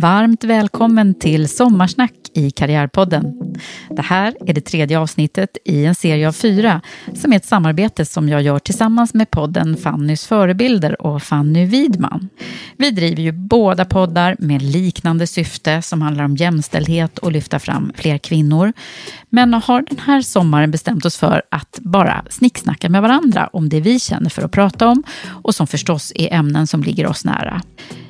Varmt välkommen till Sommarsnack i Karriärpodden. Det här är det tredje avsnittet i en serie av fyra som är ett samarbete som jag gör tillsammans med podden Fannys förebilder och Fanny Widman. Vi driver ju båda poddar med liknande syfte som handlar om jämställdhet och lyfta fram fler kvinnor. Men har den här sommaren bestämt oss för att bara snicksnacka med varandra om det vi känner för att prata om och som förstås är ämnen som ligger oss nära.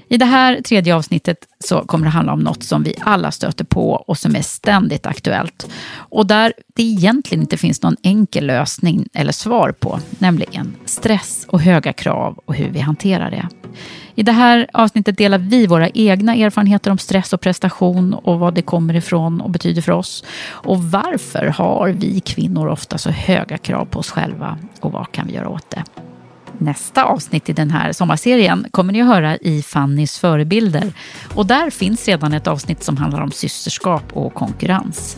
I det här tredje avsnittet så kommer det handla om något som vi alla stöter på och som är ständigt aktuellt. Och där det egentligen inte finns någon enkel lösning eller svar på, nämligen stress och höga krav och hur vi hanterar det. I det här avsnittet delar vi våra egna erfarenheter om stress och prestation och vad det kommer ifrån och betyder för oss. Och varför har vi kvinnor ofta så höga krav på oss själva och vad kan vi göra åt det? Nästa avsnitt i den här sommarserien kommer ni att höra i Fannys förebilder. Och där finns redan ett avsnitt som handlar om systerskap och konkurrens.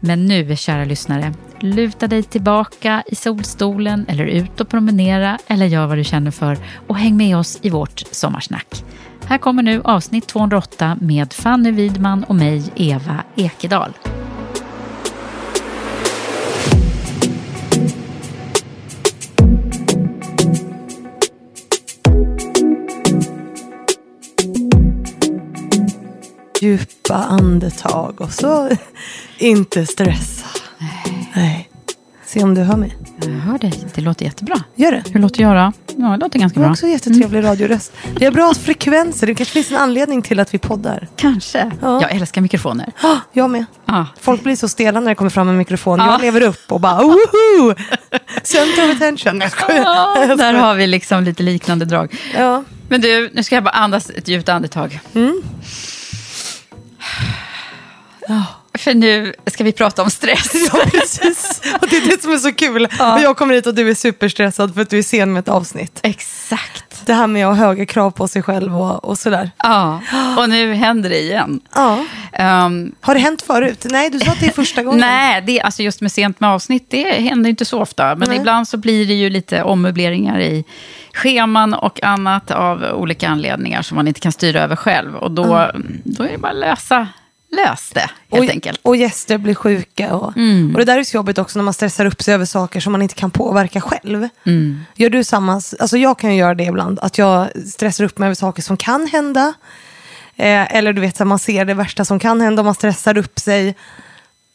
Men nu, kära lyssnare, luta dig tillbaka i solstolen eller ut och promenera eller gör vad du känner för och häng med oss i vårt sommarsnack. Här kommer nu avsnitt 208 med Fanny Widman och mig, Eva Ekedal. Djupa andetag och så inte stressa. Nej. Nej. Se om du hör mig. Jag hör dig, det låter jättebra. Gör det. Hur låter jag då? Ja, det låter ganska Du har bra. också jättetrevlig radioröst. Vi har bra frekvenser. Det kanske finns en anledning till att vi poddar. Kanske. Ja. Jag älskar mikrofoner. Ah, jag med. Ja. Folk blir så stela när det kommer fram en mikrofon. Ja. Jag lever upp och bara woho! Center of attention. Jag där har vi liksom lite liknande drag. Ja. Men du, nu ska jag bara andas ett djupt andetag. För nu ska vi prata om stress. ja, precis. Och det är det som är så kul. Och jag kommer hit och du är superstressad för att du är sen med ett avsnitt. Exakt. Det här med att ha höga krav på sig själv och, och sådär. Ja, och nu händer det igen. Ja. Ehm, Har det hänt förut? Nej, du sa att det är första gången. nej, det, alltså just med sent med avsnitt, det händer inte så ofta. Men Nej. ibland så blir det ju lite ommöbleringar i scheman och annat av olika anledningar som man inte kan styra över själv. Och då, då är det bara att lösa, lös det, helt och, enkelt. och gäster blir sjuka. Och, och det där är så jobbigt också när man stressar upp sig över saker som man inte kan påverka själv. Gör du samma? Alltså jag kan ju göra det ibland. Att jag stressar upp mig över saker som kan hända. Eh, eller du vet, så man ser det värsta som kan hända och man stressar upp sig.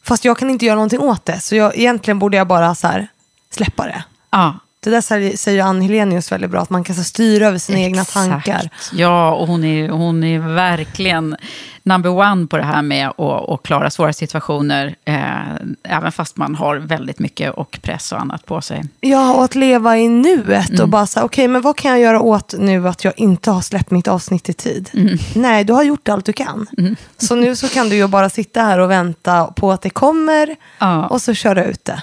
Fast jag kan inte göra någonting åt det. Så jag, egentligen borde jag bara så här, släppa det. Ja, Det där säger, Ann Helenius väldigt bra. Att man kan så styra över sina egna tankar. Exakt. Ja, och hon är, hon är verkligen number one på det här med att, att klara svåra situationer. Eh, även fast man har väldigt mycket och press och annat på sig. Ja, och att leva i nuet och bara säga, okej, men vad kan jag göra åt nu att jag inte har släppt mitt avsnitt i tid? Nej, du har gjort allt du kan. Så nu så kan du ju bara sitta här och vänta på att det kommer Ja. och så köra ut det.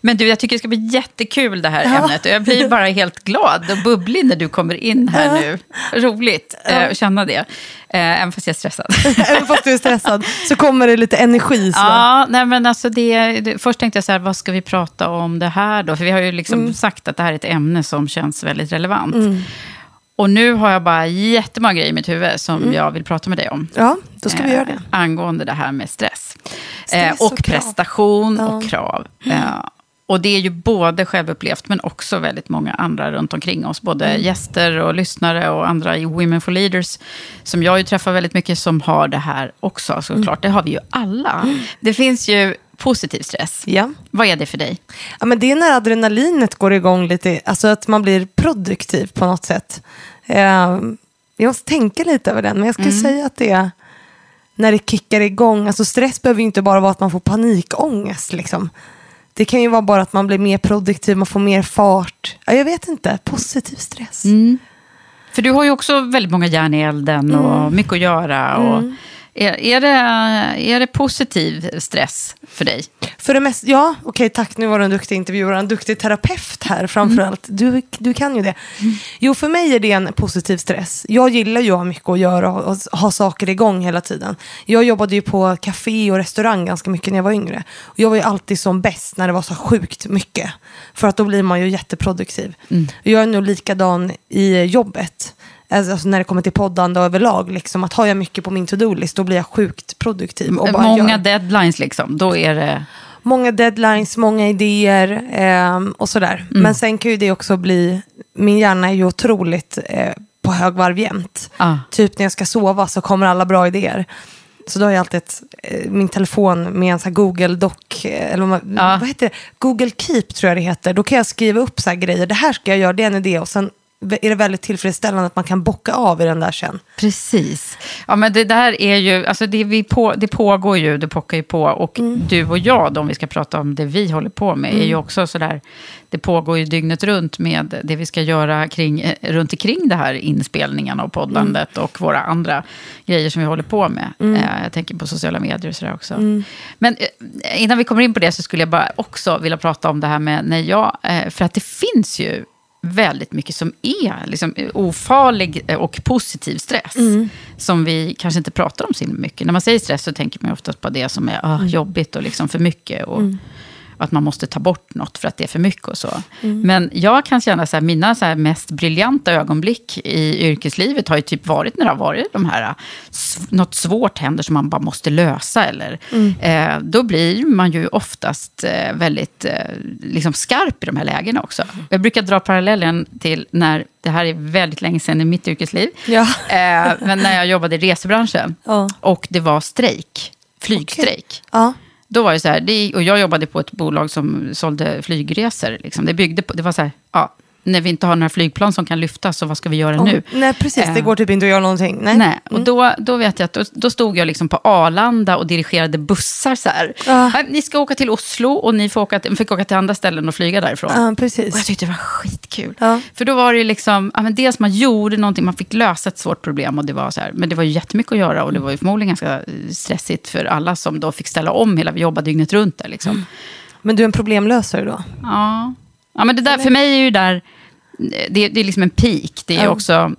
Men du, jag tycker det ska bli jättekul det här ja. ämnet. Jag blir bara helt glad och bubblig när du kommer in här ja. nu. Roligt eh, att känna det. Eh, även fast jag är stressad. även fast du är stressad så kommer det lite energi. Så. Ja, nej, men alltså det, det, först tänkte jag så här, vad ska vi prata om det här då? För vi har ju liksom mm. sagt att det här är ett ämne som känns väldigt relevant. Mm. Och nu har jag bara jättemånga grejer i mitt huvud som mm. jag vill prata med dig om. Ja, då ska vi göra det. Eh, angående det här med stress. Eh, och, och prestation ja. och krav. Mm. Eh, och det är ju både självupplevt men också väldigt många andra runt omkring oss. Både mm. gäster och lyssnare och andra i Women for Leaders. Som jag ju träffar väldigt mycket som har det här också såklart. Mm. Det har vi ju alla. Mm. Det finns ju positiv stress. Ja. Vad är det för dig? Ja, men det är när adrenalinet går igång lite, alltså att man blir produktiv på något sätt. Eh, jag måste tänka lite över den, men jag skulle mm. säga att det är när det kickar igång. Alltså stress behöver ju inte bara vara att man får panikångest. Liksom. Det kan ju vara bara att man blir mer produktiv, man får mer fart. Ja, jag vet inte, positiv stress. Mm. För du har ju också väldigt många järn i elden och mm. mycket att göra. Och mm. Är, är, det, är det positiv stress för dig? För det mesta, ja, okej tack, nu var du en duktig intervjuare, en duktig terapeut här framförallt. Mm. Du, du kan ju det. Mm. Jo, för mig är det en positiv stress. Jag gillar ju att ha mycket att göra och, och ha saker igång hela tiden. Jag jobbade ju på café och restaurang ganska mycket när jag var yngre. Och jag var ju alltid som bäst när det var så sjukt mycket. För att då blir man ju jätteproduktiv. Mm. Jag är nog likadan i jobbet. Alltså när det kommer till poddande och överlag. Liksom, att har jag mycket på min to-do-list då blir jag sjukt produktiv. Och bara många gör. deadlines liksom, då är det... Många deadlines, många idéer eh, och sådär. Mm. Men sen kan ju det också bli, min hjärna är ju otroligt eh, på högvarv jämt. Ah. Typ när jag ska sova så kommer alla bra idéer. Så då har jag alltid ett, eh, min telefon med en sån Google Doc, eh, eller vad, ja. vad heter det? Google Keep tror jag det heter. Då kan jag skriva upp så grejer. Det här ska jag göra, det är en idé. Och sen är det väldigt tillfredsställande att man kan bocka av i den där sen. Precis. Ja, men det där är ju, alltså det, vi på, det pågår ju, det pockar ju på. Och mm. du och jag, om vi ska prata om det vi håller på med, mm. är ju också sådär, det pågår ju dygnet runt med det vi ska göra kring, eh, runt omkring det här inspelningarna och poddandet mm. och våra andra grejer som vi håller på med. Mm. Eh, jag tänker på sociala medier och sådär också. Mm. Men eh, innan vi kommer in på det så skulle jag bara också vilja prata om det här med när jag, för att det finns ju väldigt mycket som är liksom, ofarlig och positiv stress. Mm. Som vi kanske inte pratar om så mycket. När man säger stress så tänker man oftast på det som är ah, mm. jobbigt och liksom för mycket. Och, mm att man måste ta bort något för att det är för mycket och så. Mm. Men jag kan känna så här, mina så här mest briljanta ögonblick i yrkeslivet har ju typ varit när det har varit de här, något svårt händer som man bara måste lösa. Eller, mm. eh, då blir man ju oftast eh, väldigt eh, liksom skarp i de här lägena också. Jag brukar dra parallellen till när, det här är väldigt länge sedan i mitt yrkesliv, ja. eh, men när jag jobbade i resebranschen ja. och det var strejk, flygstrejk. Okay. Ja. Då var det så här, det, och jag jobbade på ett bolag som sålde flygresor. Liksom. Det, byggde på, det var så här, ja, när vi inte har några flygplan som kan lyftas, så vad ska vi göra oh, nu? Nej, precis. Det eh, går typ inte att göra någonting. Nej, nej. och mm. då, då vet jag att då, då, stod jag liksom på Arlanda och dirigerade bussar så här. Uh. Ni ska åka till Oslo och ni får åka, fick åka till andra ställen och flyga därifrån. Uh, precis. Och jag tyckte det var skitkul. Uh. För då var det liksom, ja, men dels man gjorde någonting, man fick lösa ett svårt problem och det var så här, men det var ju jättemycket att göra och det var ju förmodligen ganska stressigt för alla som då fick ställa om hela, vi jobbade dygnet runt där liksom. Mm. Men du är en problemlösare då? Ja. Ja, men det där, för mig är ju där det, det är liksom en peak. Det är ja. också mm,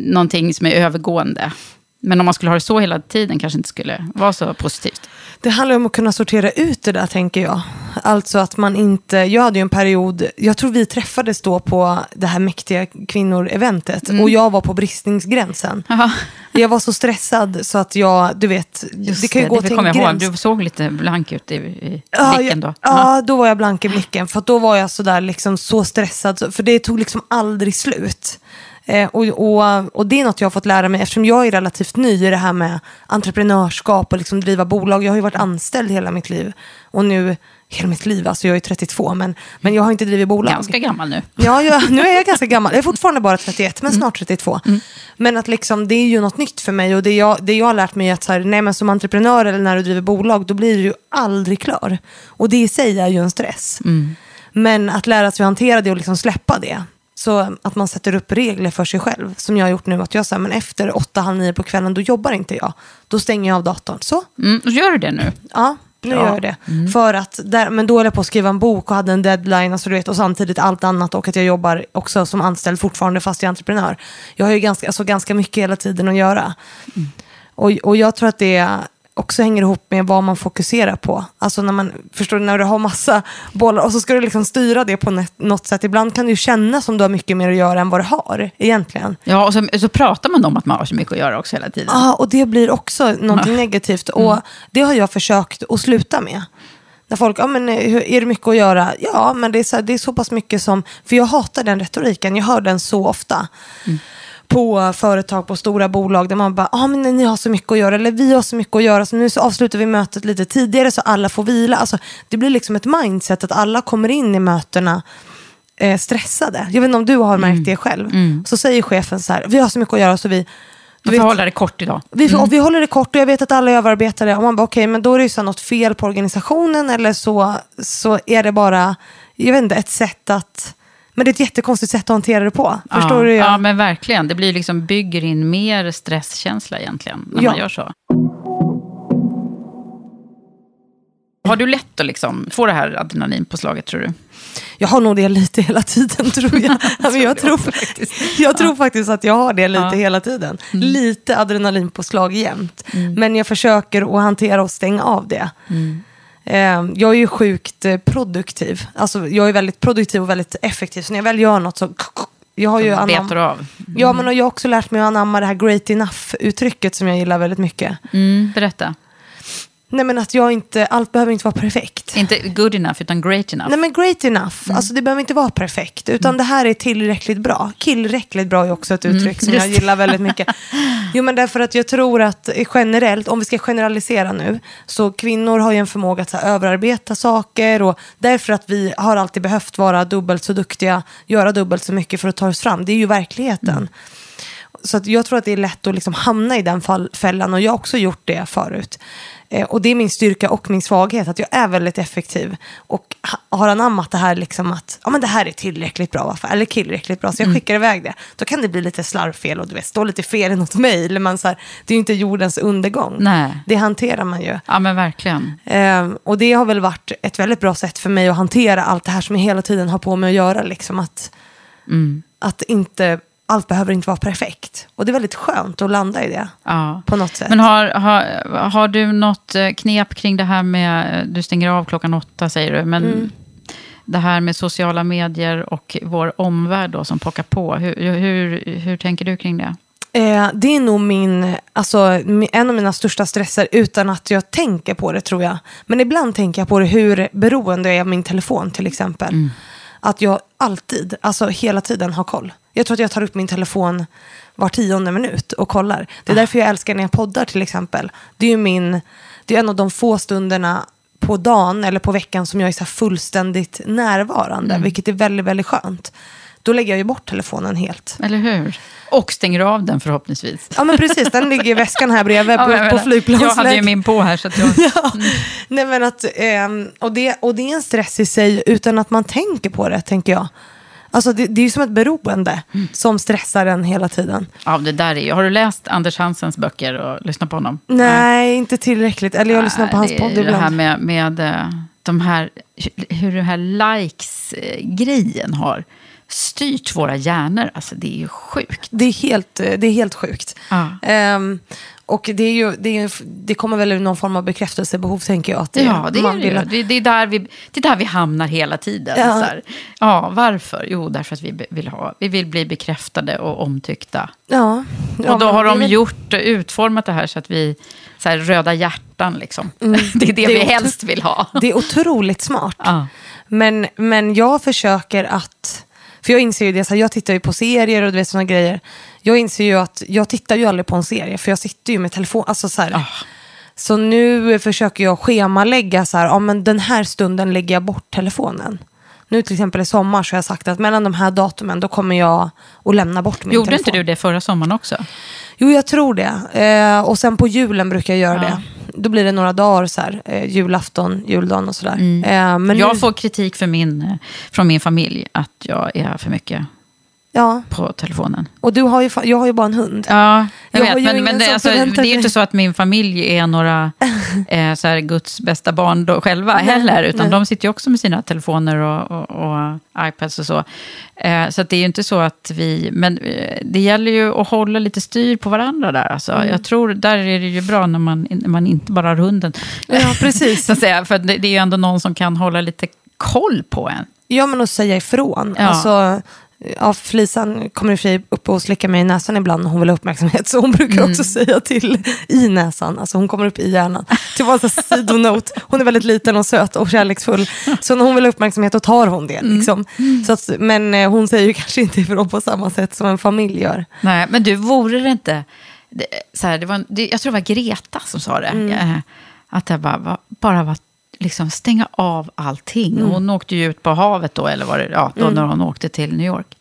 någonting som är övergående. Men om man skulle ha det så hela tiden kanske inte skulle vara så positivt. Det handlar om att kunna sortera ut det där tänker jag. Alltså att man inte, jag hade ju en period, jag tror vi träffades då på det här mäktiga kvinnor-eventet mm. och jag var på bristningsgränsen. Aha. Jag var så stressad så att jag, du vet, Just det kan ju det, gå det till en gräns. Ihåg. Du såg lite blank ut i, i ja, blicken då. Ja, ja, då var jag blank i blicken. För då var jag så där liksom så stressad, för det tog liksom aldrig slut. Eh, och, och, och, det är något jag har fått lära mig eftersom jag är relativt ny i det här med entreprenörskap och liksom driva bolag. Jag har ju varit anställd hela mitt liv. Och nu, hela mitt liv, alltså jag är 32 men, men jag har inte drivit bolag. Ganska gammal nu. Ja, jag, nu är jag ganska gammal. Jag är fortfarande bara 31 men mm. snart 32. Mm. Men att liksom, det är ju något nytt för mig och det jag, det jag har lärt mig är att så här, nej, men som entreprenör eller när du driver bolag då blir du ju aldrig klar. Och det i sig är ju en stress. Mm. Men att lära sig att hantera det och liksom släppa det, så att man sätter upp regler för sig själv. Som jag har gjort nu. Att jag säger, men efter åtta, halv nio på kvällen, då jobbar inte jag. Då stänger jag av datorn. Så. Mm, gör du det nu? Ja. nu gör jag det. För att, där, men då höll jag på att skriva en bok och hade en deadline alltså, du vet, och samtidigt allt annat och att jag jobbar också som anställd fortfarande fast jag är entreprenör. Jag har ju ganska, alltså, ganska mycket hela tiden att göra. Och, och jag tror att det också hänger ihop med vad man fokuserar på. Alltså när man, förstår du, när du har massa bollar och så ska du liksom styra det på något sätt. Ibland kan det ju kännas som du har mycket mer att göra än vad du har egentligen. Ja, och så, så pratar man om att man har så mycket att göra också hela tiden. Ja, och det blir också någonting negativt. Och det har jag försökt att sluta med. När folk, ja men eh, är det mycket att göra? Ja, men det är, så, det är så pass mycket som, för jag hatar den retoriken, jag hör den så ofta. På företag, på stora bolag där man bara, ah, men ni har så mycket att göra, eller vi har så mycket att göra, så nu så avslutar vi mötet lite tidigare så alla får vila. Alltså, det blir liksom ett mindset att alla kommer in i mötena eh, stressade. Jag vet inte om du har märkt det själv. Så säger chefen så här, vi har så mycket att göra så vi du vet- får hålla det kort idag. vi, och vi håller det kort och jag vet att alla är överarbetade. Och man bara, okej, men då är det ju så något fel på organisationen eller så, så är det bara, jag vet inte, ett sätt att... Men det är ett jättekonstigt sätt att hantera det på. Förstår ja, du? Ja, men verkligen. Det blir liksom, bygger in mer stresskänsla egentligen, när Ja. man gör så. Har du lätt att liksom få det här adrenalinpåslaget, tror du? Jag har nog det lite hela tiden tror jag. Ja, men jag tror, jag tror faktiskt att jag har det lite Ja. hela tiden. Lite adrenalinpåslag jämt. Men jag försöker att hantera och stänga av det. Eh, Jag är ju sjukt eh, produktiv. Alltså, jag är väldigt produktiv och väldigt effektiv. Så när jag väl gör något så... Jag har ju Som anam- av. Ja, men och jag har också lärt mig att anamma det här great enough-uttrycket som jag gillar väldigt mycket. Mm, berätta. Nej, men att jag inte, allt behöver inte vara perfekt. Inte good enough, utan great enough. Nej men great enough, Mm. alltså det behöver inte vara perfekt. Utan det här är tillräckligt bra. Killräckligt bra är också ett uttryck som jag Mm, just det. gillar väldigt mycket. Jo men därför att jag tror att generellt, om vi ska generalisera nu, så kvinnor har ju en förmåga att så här, överarbeta saker och därför att vi har alltid behövt vara dubbelt så duktiga, göra dubbelt så mycket för att ta oss fram. Det är ju verkligheten. Mm. Så jag tror att det är lätt att liksom hamna i den fall, fällan och jag har också gjort det förut. Eh, och det är min styrka och min svaghet, att jag är väldigt effektiv. Och ha, har anammat det här liksom att ja, men det här är tillräckligt bra, varför? eller tillräckligt bra, så jag skickar iväg det. Då kan det bli lite slarvfel och du vet, stå lite fel i något mejl. Det är ju inte jordens undergång. Nej. Det hanterar man ju. Ja, men verkligen. Ehm, och det har väl varit ett väldigt bra sätt för mig att hantera allt det här som jag hela tiden har på mig att göra. Liksom att, att inte, allt behöver inte vara perfekt. Och det är väldigt skönt att landa i det. Ja. På något sätt. Men har, har, har du något eh, knep kring det här med, eh, du stänger av klockan åtta säger du, men Mm. det här med sociala medier och vår omvärld då som pockar på, hur, hur, hur tänker du kring det? Eh, det är nog min, alltså, en av mina största stresser utan att jag tänker på det tror jag. Men ibland tänker jag på det hur beroende jag är av min telefon till exempel. Att jag alltid, alltså hela tiden har koll. Jag tror att jag tar upp min telefon var tionde minut och kollar. Det är därför jag älskar när jag poddar till exempel. Det är ju min, det är en av de få stunderna på dagen eller på veckan som jag är så fullständigt närvarande, vilket är väldigt, väldigt skönt. Då lägger jag ju bort telefonen helt. Eller hur? Och stänger av den förhoppningsvis. Ja men precis, den ligger i väskan här bredvid Ja, på, jag på menar, flygplansläget. Jag hade ju min på här så att jag... Ja. Nej, men att, ehm, och, det, och det är en stress i sig utan att man tänker på det, tänker jag. Alltså det, det är ju som ett beroende Mm. som stressar en hela tiden. Ja, det där är ju... Har du läst Anders Hansens böcker och lyssnat på honom? Nej, inte tillräckligt. Eller jag lyssnar på hans Nej, podd ju Det här ibland. med, med eh, de här, hur den här likes-grejen har styrt våra hjärnor. Alltså det är ju sjukt. Det är helt, eh, det är helt sjukt. Ja. Ehm, och det, är ju, det, är, det kommer väl ur någon form av bekräftelsebehov, tänker jag. Att det, Ja, det är det vill Det, det, är där vi, det är där vi hamnar hela tiden. Ja. Så här. ja, varför? Jo, därför att vi vill, ha, vi vill bli bekräftade och omtyckta. Ja. Ja, och då har det de väl- gjort, utformat det här så att vi, så här, röda hjärtan liksom. det är det, Mm. Det är vi otro- helst vill ha. Det är otroligt smart. Ja. Men, men jag försöker att... För jag inser ju det, så här, jag tittar ju på serier och du vet sådana grejer. Jag inser ju att jag tittar ju aldrig på en serie, för jag sitter ju med telefon. Alltså så, här. Ah. så nu försöker jag schemalägga så här, ja men den här stunden lägger jag bort telefonen. Nu till exempel i sommar så har jag sagt att mellan de här datumen då kommer jag att lämna bort min Gjorde telefon. inte du det förra sommaren också? Jo, jag tror det. Eh, och sen på julen brukar jag göra Ja. det. Då blir det några dagar så här, eh, julafton, juldagen och sådär. Eh, men Mm. jag nu... får kritik för min, eh, från min familj att jag är för mycket Ja, på telefonen. och du har ju, jag har ju bara en hund. Ja, jag, Jag har vet. ju Men, men det, alltså, det är ju inte så att min familj är några eh, så här, Guds bästa barn då, själva heller. Utan nej. de sitter ju också med sina telefoner och, och, och iPads och så. Eh, så det är ju inte så att vi... Men eh, det gäller ju att hålla lite styr på varandra där. Alltså. Mm. Jag tror där är det ju bra när man, när man inte bara har hunden. Ja, precis. så att säga. För det, det är ju ändå någon som kan hålla lite koll på en. Ja, men att säga ifrån. Ja. Alltså, ja, Felisan kommer i och för sig upp och slickar mig i näsan ibland när hon vill ha uppmärksamhet. Så hon brukar Mm. också säga till i näsan. Alltså hon kommer upp i hjärnan. Sån här sidonot. Hon är väldigt liten och söt och kärleksfull. Så när hon vill ha uppmärksamhet då tar hon det. Mm. Liksom. Så att, men eh, hon säger ju kanske inte ifrån på samma sätt som en familj gör. Nej, men du, vore det inte... Det, så här, det var, det, jag tror det var Greta som sa det. Eh, Att det bara bara var liksom stänga av allting. Hon åkte ju ut på havet då, eller var det, ja, då när hon åkte till New York.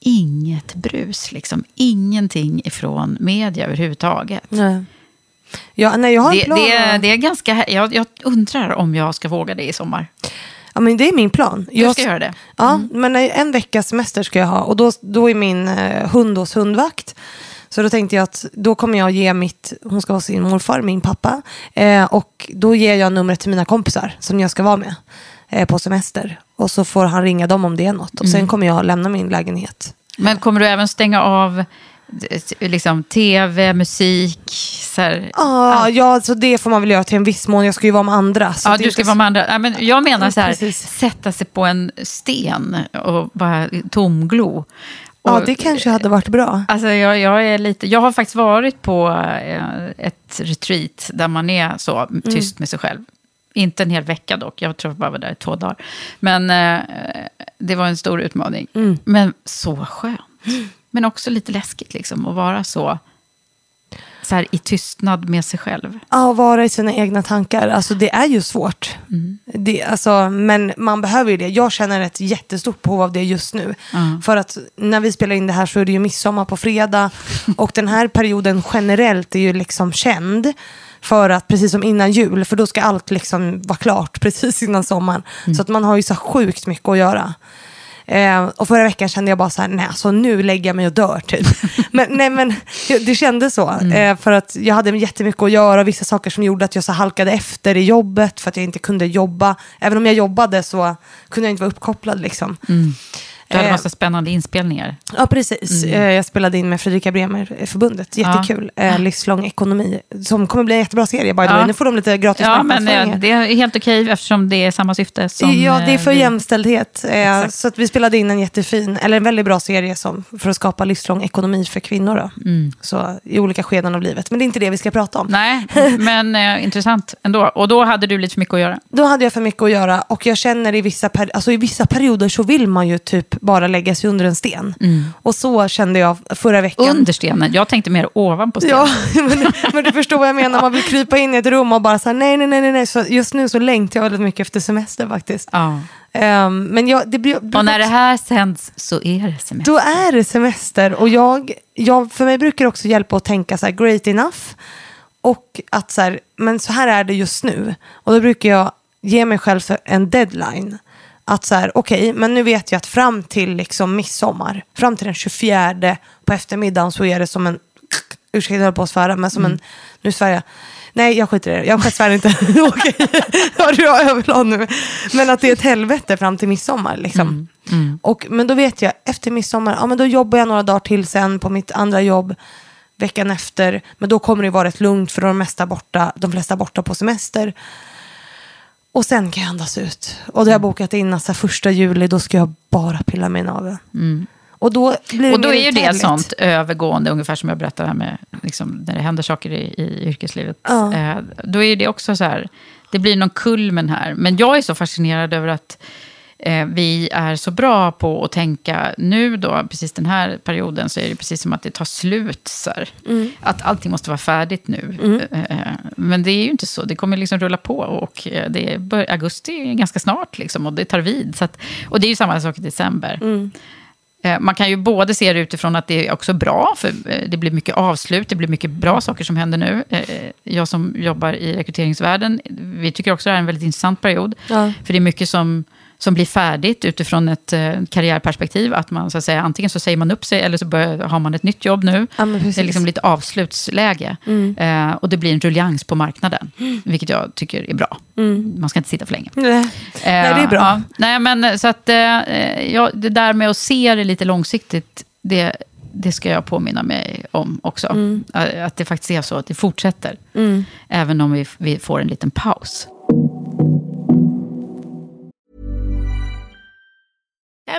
Inget brus, liksom. Ingenting ifrån media överhuvudtaget. Nej. Ja, nej, jag har en Det, plan. det, det är ganska... Jag, jag undrar om jag ska våga det i sommar. Ja, men det är min plan. Du ska göra det. Ja, men en veckas semester ska jag ha och då, då är min eh, hund hos hundvakt. Så då tänkte jag att då kommer jag ge mitt, hon ska vara sin morfar, min pappa. Eh, och då ger jag numret till mina kompisar som jag ska vara med eh, på semester. Och så får han ringa dem om det är något. Och sen kommer jag lämna min lägenhet. Men kommer du även stänga av eh, liksom, tv, musik? Så här, Ah, ja, så det får man väl göra till en viss mån. Jag ska ju vara med andra. Ja, du ska inte vara med andra. Ja, men jag menar så här, Precis. sätta sig på en sten och bara tomglo. Ja, det kanske hade varit bra. Alltså jag, jag, är lite, jag har faktiskt varit på eh, ett retreat där man är så Mm. tyst med sig själv. Inte en hel vecka dock, jag tror jag bara var där i två dagar. Men eh, det var en stor utmaning. Mm. Men så skönt. Men också lite läskigt liksom, att vara så, så här, i tystnad med sig själv. Ja, vara i sina egna tankar. Alltså det är ju svårt. Det, alltså, men man behöver ju det. Jag känner ett jättestort behov av det just nu. För att när vi spelar in det här så är det ju midsommar på fredag. Och den här perioden generellt är ju liksom känd. För att precis som innan jul, för då ska allt liksom vara klart precis innan sommaren. Så att man har ju så sjukt mycket att göra. Eh, och förra veckan kände jag bara så här, nej alltså nu lägger jag mig och dör typ. men, nej men det, det kändes så. Eh, för att jag hade jättemycket att göra, vissa saker som gjorde att jag så halkade efter i jobbet för att jag inte kunde jobba. Även om jag jobbade så kunde jag inte vara uppkopplad liksom. Du hade Eh, massa spännande inspelningar. Ja, precis. Mm. Eh, Jag spelade in med Fredrika Bremer-förbundet. Jättekul. Eh, Livslång ekonomi. Som kommer bli en jättebra serie, by the Ja. way. Nu får de lite gratis Ja, men eh, det är helt okej eftersom det är samma syfte som... ja, det är för eh, vi- jämställdhet. Eh, så att vi spelade in en jättefin, eller en väldigt bra serie som, för att skapa livslång ekonomi för kvinnor. Då. Mm. Så, I olika skeden av livet. Men det är inte det vi ska prata om. Nej, men eh, intressant ändå. Och då hade du lite för mycket att göra. Då hade jag för mycket att göra och jag känner i vissa, per- alltså i vissa perioder så vill man ju typ bara lägga sig under en sten. Och så kände jag förra veckan. Under stenen. Jag tänkte mer ovanpå stenen. Ja, men, men du förstår vad jag menar. Man vill krypa in i ett rum och bara så här, nej, nej, nej, nej. Så just nu så längtar jag väldigt mycket efter semester faktiskt. Ja. Ehm, men jag, det blir, Och när det här sänds så är det semester. Då är det semester och jag, jag, för mig brukar det också hjälpa att tänka så här, great enough. Och att så här, men så här är det just nu. Och då brukar jag ge mig själv en deadline. Att så här, okej, men nu vet jag att fram till liksom midsommar, fram till den 24 på eftermiddagen så är det som en, ursäkta jag höll på att svära, men som en, nu svär jag. Nej, jag skiter i det. Jag svär inte. Okej, ja, du har överlag nu. Men att det är ett helvete fram till midsommar. Liksom. Och, men då vet jag, efter midsommar, ja, men då jobbar jag några dagar till sen på mitt andra jobb veckan efter. Men då kommer det vara rätt lugnt för de, mesta borta, de flesta borta på semester. Och sen kan jag andas ut. Och då har jag bokat in att så här, första juli, då ska jag bara pilla mig i naveln. Och då blir det Och då är ju det uthärdligt. sånt övergående, ungefär som jag berättade här med liksom, när det händer saker i, i yrkeslivet. Ja. Eh, då är det också så här, det blir någon kulmen här. Men jag är så fascinerad över att eh, vi är så bra på att tänka nu då, precis den här perioden, så är det precis som att det tar slut. Så. Mm. Att allting måste vara färdigt nu. Eh, men det är ju inte så, det kommer liksom rulla på. Och eh, det är, augusti är ganska snart liksom, och det tar vid. Så att, och det är ju samma sak i december. Mm. Eh, Man kan ju både se det utifrån att det är också bra, för eh, det blir mycket avslut, det blir mycket bra saker som händer nu. Eh, Jag som jobbar i rekryteringsvärlden, vi tycker också det här är en väldigt intressant period. Ja. För det är mycket som som blir färdigt utifrån ett eh, karriärperspektiv. Att man så att säga, antingen så säger man upp sig eller så börjar, har man ett nytt jobb nu. Ja, det är liksom lite avslutsläge. Eh, och det blir en ruljans på marknaden, vilket jag tycker är bra. Man ska inte sitta för länge. Nej. Nej, det är bra. Ja, nej, men så att, eh, ja, det där med att se det lite långsiktigt, det, det ska jag påminna mig om också. Mm. Eh, Att det faktiskt är så att det fortsätter. Även om vi, vi får en liten paus.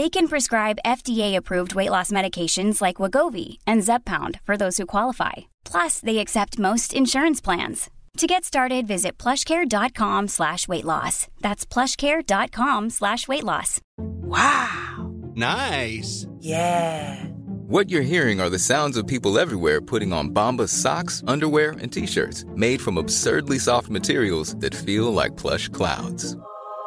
They can prescribe FDA-approved weight loss medications like Wagovi and Zepbound for those who qualify. Plus, they accept most insurance plans. To get started, visit plushcare.com slash weight loss. That's plushcare.com slash weight loss. Wow. Nice. Yeah. What you're hearing are the sounds of people everywhere putting on Bombas socks, underwear, and t-shirts made from absurdly soft materials that feel like plush clouds.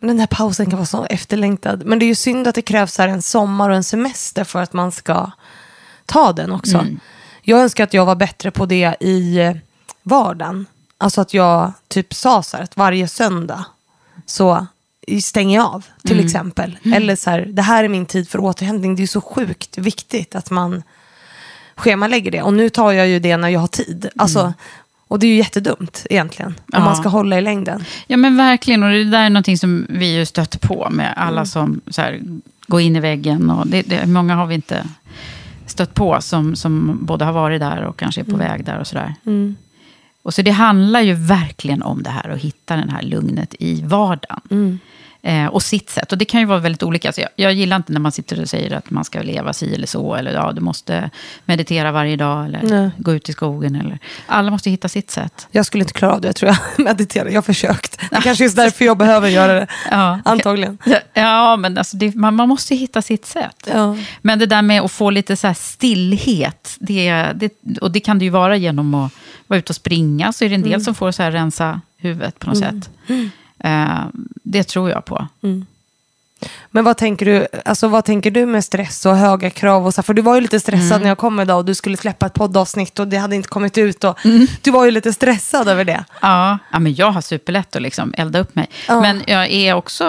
Den här pausen kan vara så efterlängtad. Men det är ju synd att det krävs här en sommar och en semester för att man ska ta den också. Mm. Jag önskar att jag var bättre på det i eh, vardagen. Alltså att jag typ sa så här att varje söndag så stänger jag av till Mm. exempel. Eller så här, det här är min tid för återhämtning. Det är så sjukt viktigt att man schemalägger det. Och nu tar jag ju det när jag har tid. Alltså, Och det är ju jättedumt egentligen. Om Ja. man ska hålla i längden. Ja men verkligen, och det där är någonting som vi ju stött på med alla som så här, går in i väggen. Och det, det, många har vi inte stött på som, som både har varit där och kanske är på väg där och sådär. Och så det handlar ju verkligen om det här, att hitta det här lugnet i vardagen. Eh, och sitt sätt. Och det kan ju vara väldigt olika. Så jag, jag gillar inte när man sitter och säger att man ska leva si eller så. Eller ja, du måste meditera varje dag. Eller Nej. gå ut i skogen. Eller, alla måste hitta sitt sätt. Jag skulle inte klara av det tror jag. Meditera. Jag har försökt. Det kanske är därför jag behöver göra det. Ja, Antagligen. Ja, men alltså det, man, man måste hitta sitt sätt. Ja. Men det där med att få lite så här stillhet, det, det, och det kan det ju vara genom att vara ute och springa, så är det en del Mm. som får så här rensa huvudet på något sätt. Eh, det tror jag på. Men vad tänker du, alltså vad tänker du med stress och höga krav? Och så, för du var ju lite stressad Mm. när jag kom idag och du skulle släppa ett poddavsnitt och det hade inte kommit ut. Och Mm. Du var ju lite stressad över det. Ja, ja men jag har superlätt att liksom elda upp mig. Ja. Men jag är också...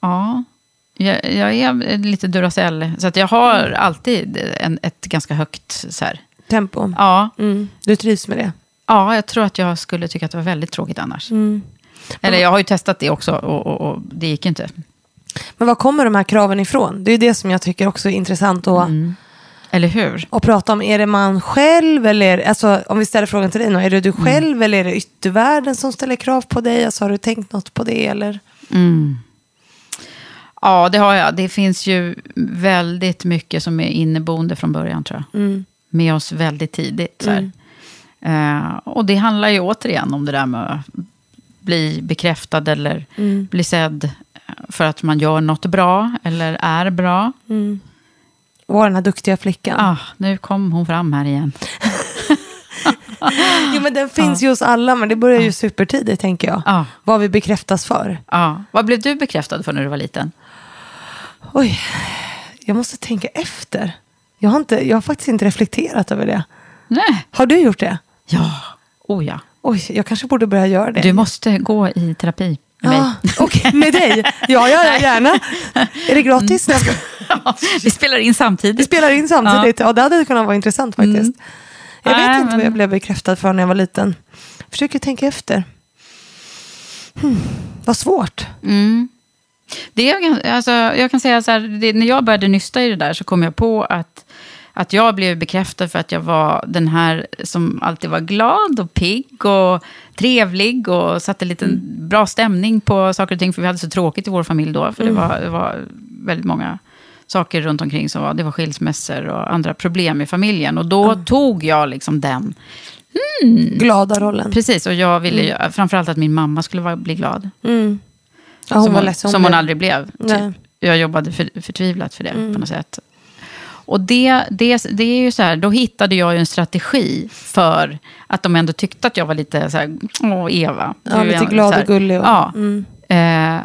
Ja, jag, jag är lite Duracell. Så att jag har alltid en, ett ganska högt... Så här, Tempo. ja, Mm. Du trivs med det. ja, jag tror att jag skulle tycka att det var väldigt tråkigt annars. Mm. Eller jag har ju testat det också och, och, och det gick inte. Men var kommer de här kraven ifrån? Det är det som jag tycker också är intressant att, Mm. Eller hur? Och prata om, är det man själv eller, alltså om vi ställer frågan till dig nu, är det du Mm. själv eller är det yttervärlden som ställer krav på dig? Alltså har du tänkt något på det eller? Ja, det har jag. Det finns ju väldigt mycket som är inneboende från början, tror jag. Mm. Med oss väldigt tidigt. Så. Eh, och det handlar ju återigen om det där med att bli bekräftad eller Mm. bli sedd för att man gör något bra eller är bra. Var den här duktiga flickan. Ah, nu kom hon fram här igen. Jo men den finns ju hos alla men det börjar ju supertidigt tänker jag. Ja. Vad vi bekräftas för. Ja. Vad blev du bekräftad för när du var liten? Oj, jag måste tänka efter. Jag har, inte, jag har faktiskt inte reflekterat över det. Nej. Har du gjort det? Ja. Oh ja. Oj, jag kanske borde börja göra det. Du måste gå i terapi med Ja, mig. Okej, med dig? Ja, ja, ja, gärna. Är det gratis? Jag ska- Vi spelar in Vi samtidigt. spelar in samtidigt. Ja. det hade kunnat vara intressant faktiskt. Jag vet Nej, inte vad men- jag blev bekräftad för när jag var liten. Försöker tänka efter. Hmm, vad svårt. Det är, gan- alltså, jag kan säga så här, det, när jag började nysta i det där så kom jag på att, att jag blev bekräftad för att jag var den här som alltid var glad och pigg och trevlig och satte lite bra stämning på saker och ting. För vi hade så tråkigt i vår familj då. För det, var, det var väldigt många saker runt omkring som var, det var skilsmässor och andra problem i familjen. Och då tog jag liksom den. Glada rollen. Precis, och jag ville ju, framförallt att min mamma skulle vara, bli glad. Ja, hon som hon, som hon aldrig blev. Typ. Jag jobbade för, förtvivlat för det på något sätt. Och det, det, det är ju så här, då hittade jag ju en strategi för att de ändå tyckte att jag var lite så här, åh Eva. Ja, lite glad så och gullig och- Ja. Mm. Eh,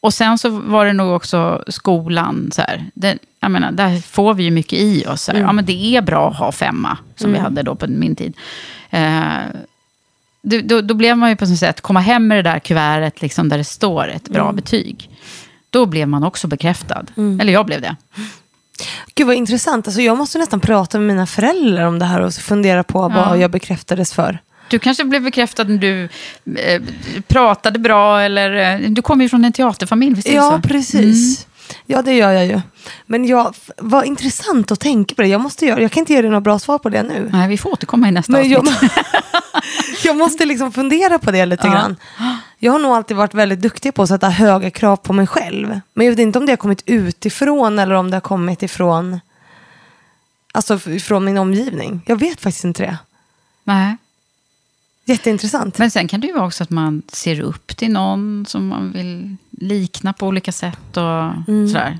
och sen så var det nog också skolan. Så här, det, jag menar, där får vi ju mycket i oss. Så här. Ja, men det är bra att ha femma, som vi hade då på min tid. Eh, då, då, då blev man ju på något sätt, komma hem med det där kuvertet liksom, där det står ett bra betyg. Då blev man också bekräftad. Eller jag blev det. Gud vad intressant. Alltså, jag måste nästan prata med mina föräldrar om det här och fundera på vad jag bekräftades för. Du kanske blev bekräftad när du eh, pratade bra, eller eh, du kommer ju från en teaterfamilj, visst är Ja, så? precis. Ja, det gör jag ju. Men jag, vad intressant att tänka på det. Jag, måste göra, jag kan inte ge dig några bra svar på det nu. Nej, vi får återkomma i nästa Men jag, avsnitt. jag måste liksom fundera på det lite Ja. grann. Jag har nog alltid varit väldigt duktig på att sätta höga krav på mig själv. Men jag vet inte om det har kommit utifrån eller om det har kommit ifrån, alltså f- ifrån min omgivning. Jag vet faktiskt inte det. Nej. Jätteintressant. Men sen kan det ju vara också att man ser upp till någon som man vill likna på olika sätt och sådär.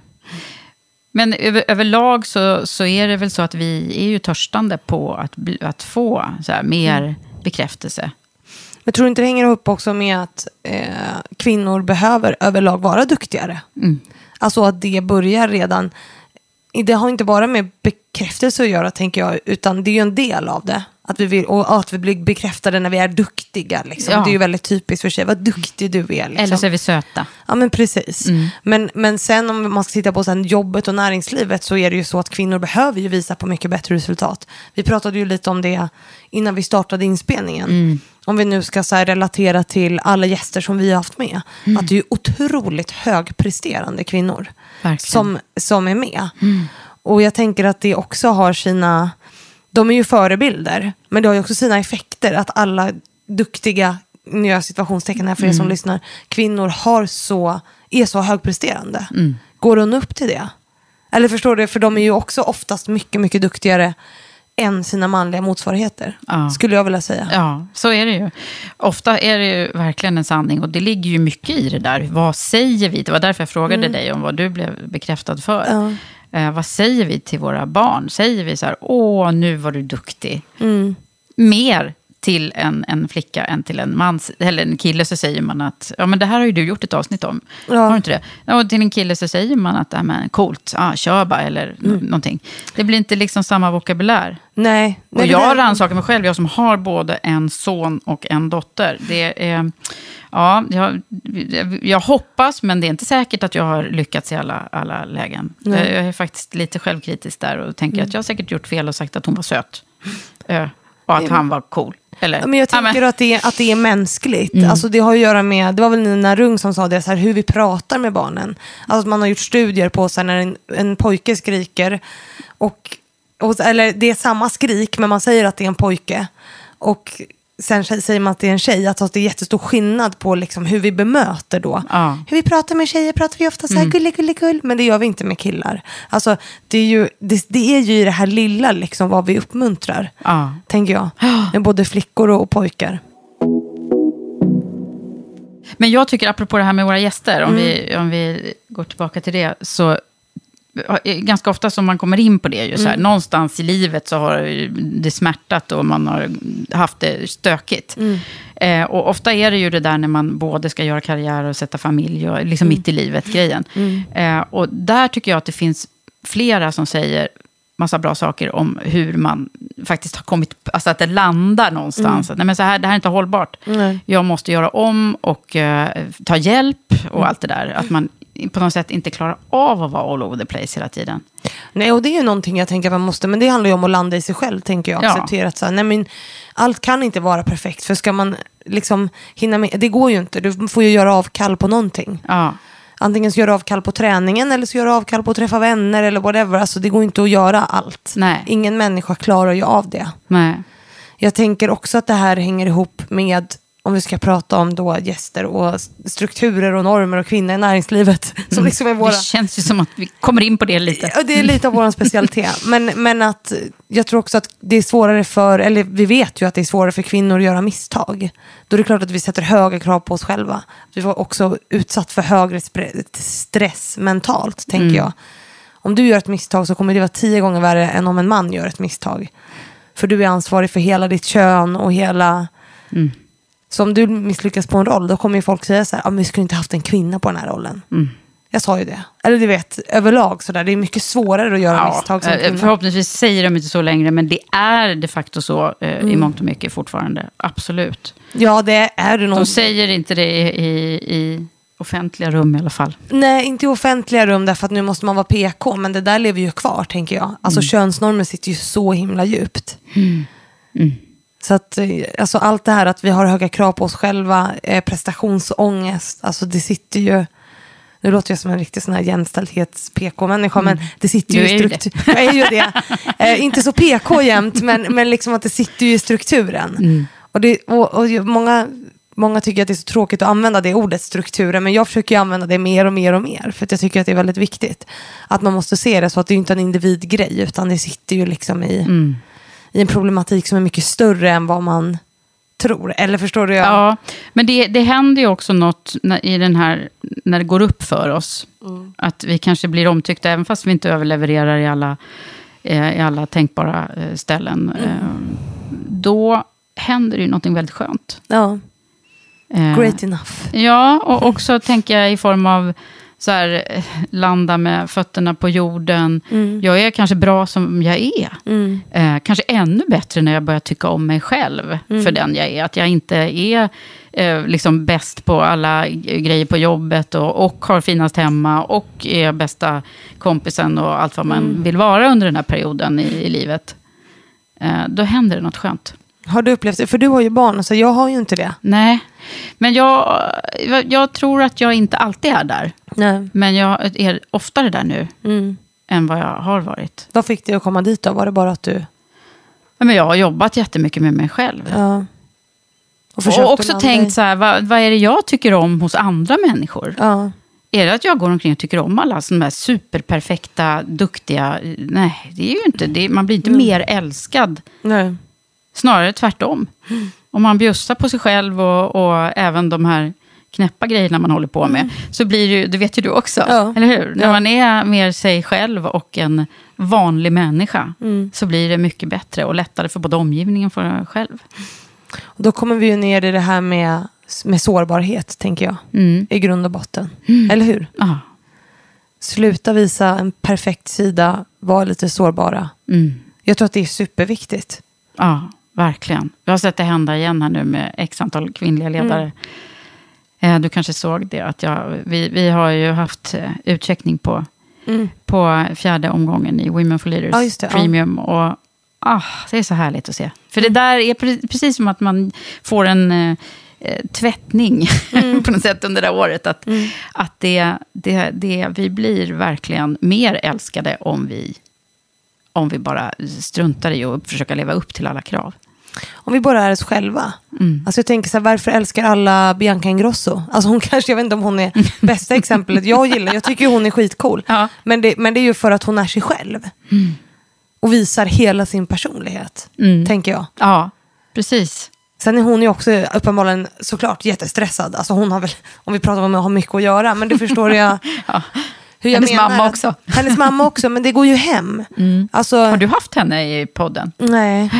Men över, överlag så, så är det väl så att vi är ju törstande på att, att få så här, mer bekräftelse. Men tror du inte det hänger ihop också med att eh, kvinnor behöver överlag vara duktigare? Alltså att det börjar redan, det har inte bara med bekräftelse att göra tänker jag, utan det är ju en del av det. Att vi vill, och att vi blir bekräftade när vi är duktiga. Liksom. Ja. Det är ju väldigt typiskt för sig, vad duktig du är. Liksom. Eller så är vi söta. Ja men precis. Men, men sen om man ska titta på sen jobbet och näringslivet så är det ju så att kvinnor behöver ju visa på mycket bättre resultat. Vi pratade ju lite om det innan vi startade inspelningen. Om vi nu ska så relatera till alla gäster som vi har haft med. Att det är otroligt högpresterande kvinnor Verkligen. som, som är med. Och jag tänker att det också har sina, de är ju förebilder, men det har ju också sina effekter att alla duktiga, nu gör jag situationstecken här för er som lyssnar, kvinnor har så, är så högpresterande. Går hon upp till det? Eller förstår du, för de är ju också oftast mycket, mycket duktigare än sina manliga motsvarigheter. Ja. Skulle jag vilja säga. Ja, så är det ju. Ofta är det ju verkligen en sanning och det ligger ju mycket i det där. Vad säger vi? Det var därför jag frågade dig om vad du blev bekräftad för. Ja. Eh, vad säger vi till våra barn? Säger vi så här, åh, nu var du duktig. Mer till en, en flicka än till en man, eller en kille så säger man att, ja men det här har ju du gjort ett avsnitt om. Ja. Har du inte det? Ja, Och till en kille så säger man att, ja men coolt, ja, kör bara, eller nå- någonting. Det blir inte liksom samma vokabulär. Nej. Och Nej, jag rannsakar mig själv, jag som har både en son och en dotter. Det är, ja, jag, jag hoppas, men det är inte säkert att jag har lyckats i alla, alla lägen. Jag är faktiskt lite självkritisk där och tänker att jag har säkert gjort fel och sagt att hon var söt. Och att han var cool. Eller? Men jag Ja, tänker att, det är, att det är mänskligt. Mm. Alltså det har att göra med, det var väl Nina Rung som sa det, så här, hur vi pratar med barnen. Alltså man har gjort studier på så här, när en, en pojke skriker, och, och, eller det är samma skrik men man säger att det är en pojke. Och sen säger man att det är en tjej, att det är jättestor skillnad på liksom hur vi bemöter då. Ja. Hur vi pratar med tjejer pratar vi ofta så här gulle, gulle, gull, men det gör vi inte med killar. Alltså det är ju, det, det är ju i det här lilla liksom vad vi uppmuntrar, Ja. tänker jag. Med både flickor och pojkar. Men jag tycker, apropå det här med våra gäster, om, Mm. vi, om vi går tillbaka till det, så ganska ofta som man kommer in på det, ju, så här, Mm. någonstans i livet så har det smärtat och man har haft det stökigt. Mm. Eh, och ofta är det ju det där när man både ska göra karriär och sätta familj, och liksom Mm. mitt i livet-grejen. Eh, och där tycker jag att det finns flera som säger massa bra saker om hur man faktiskt har kommit, alltså att det landar någonstans. Att, Nej, men så här, det här är inte hållbart. Jag måste göra om och eh, ta hjälp och allt det där. Att man på något sätt inte klarar av att vara all over the place hela tiden. Nej, och det är ju någonting jag tänker att man måste, men det handlar ju om att landa i sig själv, tänker jag. Ja. Acceptera att så här, nej, men allt kan inte vara perfekt, för ska man liksom hinna med, det går ju inte, du får ju göra avkall på någonting. Ja, Antingen så gör du avkall på träningen eller så gör du avkall på att träffa vänner eller whatever. Alltså det går inte att göra allt. Nej. Ingen människa klarar ju av det. nej. Jag tänker också att det här hänger ihop med, om vi ska prata om då gäster och strukturer och normer och kvinnor i näringslivet. Som liksom är våra... Det känns ju som att vi kommer in på det lite. Ja, det är lite av vår specialitet. Men, men att jag tror också att det är svårare för, eller vi vet ju att det är svårare för kvinnor att göra misstag. Då är det klart att vi sätter höga krav på oss själva. Vi var också utsatt för högre stress mentalt, tänker jag. Om du gör ett misstag så kommer det vara tio gånger värre än om en man gör ett misstag. För du är ansvarig för hela ditt kön och hela... Så om du misslyckas på en roll, då kommer ju folk säga så här, ah, men vi skulle inte haft en kvinna på den här rollen. Jag sa ju det. Eller du vet, överlag sådär, det är mycket svårare att göra misstag som eh, kvinna. förhoppningsvis säger de inte så längre, men det är de facto så eh, Mm. i mångt och mycket fortfarande. Absolut. Ja, det är det nog. De säger inte det i, i, i offentliga rum i alla fall. Nej, inte i offentliga rum därför att nu måste man vara PK, men det där lever ju kvar tänker jag. Alltså Mm. könsnormer sitter ju så himla djupt. Så att, eh, alltså allt det här att vi har höga krav på oss själva, eh, prestationsångest, alltså det sitter ju, nu låter jag som en riktig sån här jämställdhets-PK-människa, men det sitter ju Mm. I är ju det. struktur. Jag är ju det. Eh, inte så PK jämt, men, men liksom att det sitter ju i strukturen. Mm. Och, det, och, och många, många tycker att det är så tråkigt att använda det ordet, strukturen, men jag försöker ju använda det mer och mer och mer, för att jag tycker att det är väldigt viktigt. Att man måste se det så att det är inte en individgrej, utan det sitter ju liksom i, Mm. I en problematik som är mycket större än vad man tror. Eller förstår du? Ja, men det, det händer ju också något när, i den här, när det går upp för oss. Mm. Att vi kanske blir omtyckta, även fast vi inte överlevererar i alla, eh, i alla tänkbara eh, ställen. Mm. Eh, då händer det ju något väldigt skönt. ja. Eh, Great enough. Ja, och också tänker jag i form av så här, eh, landa med fötterna på jorden. Jag är kanske bra som jag är. Eh, kanske ännu bättre när jag börjar tycka om mig själv för den jag är. Att jag inte är eh, liksom bäst på alla grejer på jobbet och, och har finast hemma och är bästa kompisen och allt vad man vill vara under den här perioden i, i livet. Eh, då händer det något skönt. Har du upplevt det? För du har ju barn, så jag har ju inte det. Nej, men jag, jag, tror att jag inte alltid är där. Nej. Men jag är oftare där nu Mm. än vad jag har varit. Vad fick dig att komma dit då? Var det bara att du... Ja, Men jag har jobbat jättemycket med mig själv. Ja. Och, att också tänkt i- så här, vad, vad är det jag tycker om hos andra människor? Ja. Är det att jag går omkring och tycker om alla sådana här superperfekta, duktiga... Nej, det är ju inte det. Man blir inte Mm. mer älskad. Nej. Snarare tvärtom. Om man bjussar på sig själv och, och även de här knäppa grejerna man håller på med, så blir det ju, det vet ju du också, Mm. Ja. eller hur? När Ja. man är mer sig själv och en vanlig människa, Mm. så blir det mycket bättre och lättare för både omgivningen och för en själv. Och då kommer vi ju ner i det här med, med sårbarhet, tänker jag. Mm. I grund och botten. Eller hur? Ja. Sluta visa en perfekt sida, var lite sårbara. Mm. Jag tror att det är superviktigt. Ja, verkligen. Jag har sett det hända igen här nu med x antal kvinnliga ledare. Eh, Du kanske såg det, att jag, vi, vi har ju haft eh, utcheckning på, på fjärde omgången i Women for Leaders Ja, det, ja. Premium. Och Ah, det är så härligt att se. För det där är pre- precis som att man får en eh, tvättning på något sätt under det här året. Att, att det, det, det, vi blir verkligen mer älskade om vi, om vi bara struntar i att försöka leva upp till alla krav. Om vi bara är oss själva. Alltså jag tänker så här, varför älskar alla Bianca Ingrosso? Alltså hon kanske, jag vet inte om hon är bästa exemplet jag gillar. Jag tycker hon är skitcool. Ja. Men, det, men det är ju för att hon är sig själv. Och visar hela sin personlighet, tänker jag. Ja, precis. Sen är hon ju också uppenbarligen såklart jättestressad. Alltså hon har väl, om vi pratar om att ha mycket att göra, men det förstår jag. jag Hennes mamma att- också. Hennes mamma också, men det går ju hem. Alltså, Har du haft henne i podden? Nej,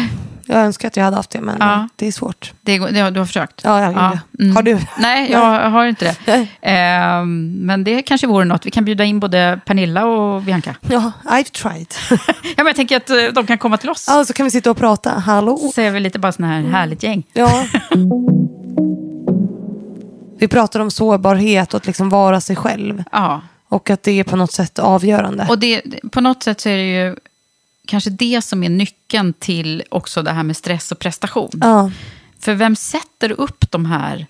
jag önskar att jag hade haft det, men Ja. det är svårt. Det, det, du har försökt? Ja, jag det. mm. Har du? Nej, jag har inte det. Ehm, men det kanske vore något. Vi kan bjuda in både Pernilla och Bianca. Ja, I've tried. Ja, men jag tänker att eh, de kan komma till oss. Ja, så kan vi sitta och prata. Hallå? Så är vi lite bara sån här härligt gäng. Ja. Vi pratar om sårbarhet och att liksom vara sig själv. Ja. Och att det är på något sätt avgörande. Och det, på något sätt så är det ju kanske det som är nyckeln till också det här med stress och prestation. Ja. För vem sätter upp de här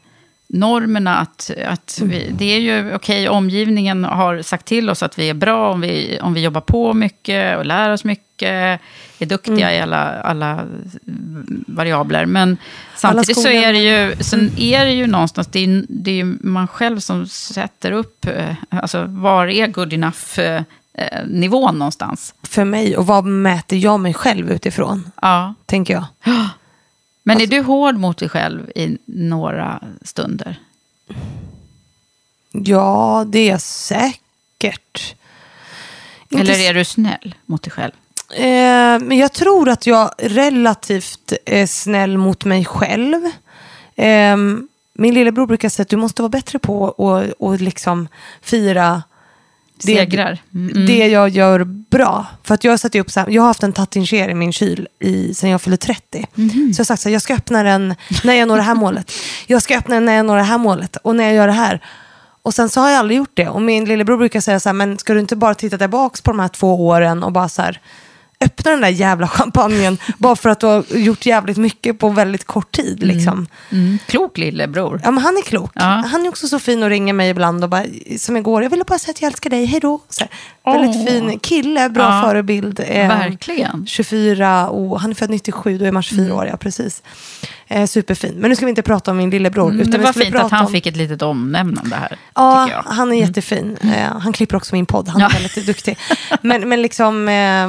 normerna? Att, att vi, det är ju okej, omgivningen har sagt till oss att vi är bra om vi, om vi jobbar på mycket och lär oss mycket, är duktiga i alla, alla variabler. Men samtidigt så är det ju, sen är det ju någonstans, det är, det är ju man själv som sätter upp, eh, alltså var är good enough eh, nivån någonstans? För mig, och vad mäter jag mig själv utifrån? Ja. Tänker jag. Men är du hård mot dig själv i några stunder? Ja, det är jag säkert. Eller är du snäll mot dig själv? Eh, men jag tror att jag relativt är snäll mot mig själv. Eh, min lillebror brukar säga att du måste vara bättre på att och liksom fira det, Segrar. Mm. det jag gör bra. För att jag, sätter upp så här, jag har haft en tattinger i min kyl i, sen jag fyllde 30. Mhm. Så jag har sagt så här, jag ska öppna den när jag når det här målet. Jag ska öppna den när jag når det här målet och när jag gör det här. Och sen så har jag aldrig gjort det. Och min lillebror brukar säga så här, men ska du inte bara titta tillbaka på de här två åren och bara så här, öppna den där jävla champagnen bara för att du har gjort jävligt mycket på väldigt kort tid. Liksom. Mm. Klok lillebror. Ja, men han är klok. Ja. Han är också så fin och ringer mig ibland och bara, som igår, jag ville bara säga att jag älskar dig, hej då. Så här, Väldigt Åh. fin kille, bra Ja. förebild. Eh, Verkligen. 24 och han är född 97, då är man 24 Mm. år, ja precis. Eh, superfin. Men nu ska vi inte prata om min lillebror. Mm, utan det var fint att han om- fick ett litet omnämnande här. Ja. Mm. han är jättefin. Eh, han klipper också min podd. Han Ja. är väldigt duktig. Men, men liksom, eh,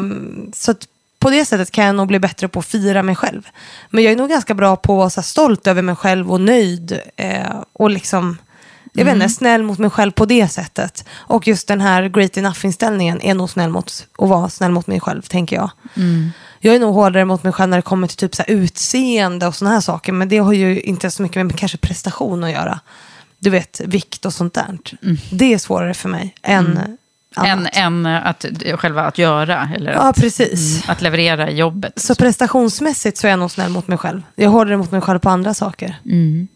så på det sättet kan jag nog bli bättre på att fira mig själv. Men jag är nog ganska bra på att vara stolt över mig själv och nöjd. Eh, och liksom, jag vet inte, snäll mot mig själv på det sättet. Och just den här great enough-inställningen är nog snäll mot att vara snäll mot mig själv, tänker jag. Jag är nog hårdare mot mig själv när det kommer till typ så utseende och sådana här saker. Men det har ju inte så mycket med kanske prestation att göra. Du vet, vikt och sånt där. Det är svårare för mig än Än, än att, själva att göra, eller Ja, att, precis. mm, att leverera i jobbet. Så prestationsmässigt så är jag nog snäll mot mig själv. Jag är hårdare mot mig själv på andra saker. Mm.